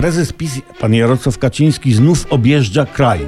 Prezes PiS, pan Jarosław Kaczyński, znów objeżdża kraj.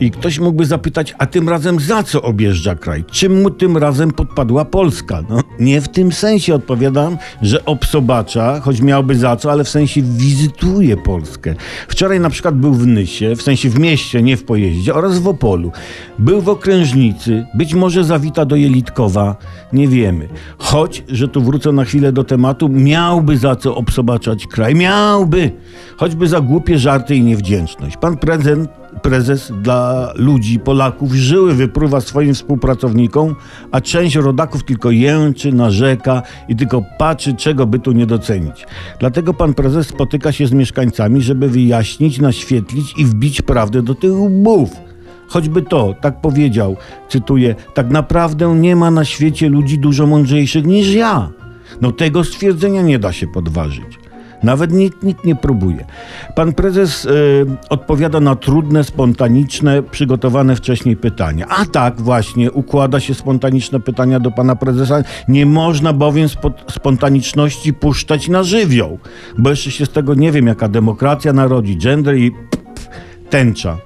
I ktoś mógłby zapytać, a tym razem za co objeżdża kraj? Czym mu tym razem podpadła Polska? No, nie w tym sensie odpowiadam, że obsobacza, choć miałby za co, ale w sensie wizytuje Polskę. Wczoraj na przykład był w Nysie, w sensie w mieście, nie w pojeździe, oraz w Opolu. Był w Okrężnicy, być może zawita do Jelitkowa, nie wiemy. Choć, że tu wrócę na chwilę do tematu, miałby za co obsobaczać kraj. Miałby! Choćby za głupie żarty i niewdzięczność. Pan prezydent prezes dla ludzi, Polaków, żyły wypruwa swoim współpracownikom, a część rodaków tylko jęczy, narzeka i tylko patrzy, czego by tu nie docenić. Dlatego pan prezes spotyka się z mieszkańcami, żeby wyjaśnić, naświetlić i wbić prawdę do tych łbów. Choćby to, tak powiedział, cytuję, tak naprawdę nie ma na świecie ludzi dużo mądrzejszych niż ja. No tego stwierdzenia nie da się podważyć. Nawet nikt, nikt nie próbuje. Pan prezes y, odpowiada na trudne, spontaniczne, przygotowane wcześniej pytania. A tak właśnie układa się spontaniczne pytania do pana prezesa. Nie można bowiem spo, spontaniczności puszczać na żywioł, bo jeszcze się z tego nie wiem, jaka demokracja narodzi, gender i pff, tęcza.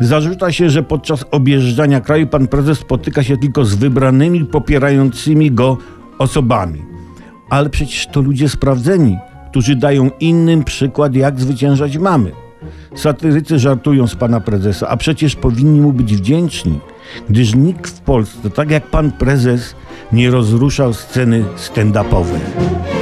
Zarzuca się, że podczas objeżdżania kraju pan prezes spotyka się tylko z wybranymi, popierającymi go osobami. Ale przecież to ludzie sprawdzeni, którzy dają innym przykład, jak zwyciężać mamy. Satyrycy żartują z pana prezesa, a przecież powinni mu być wdzięczni, gdyż nikt w Polsce, tak jak pan prezes, nie rozruszał sceny stand-upowej.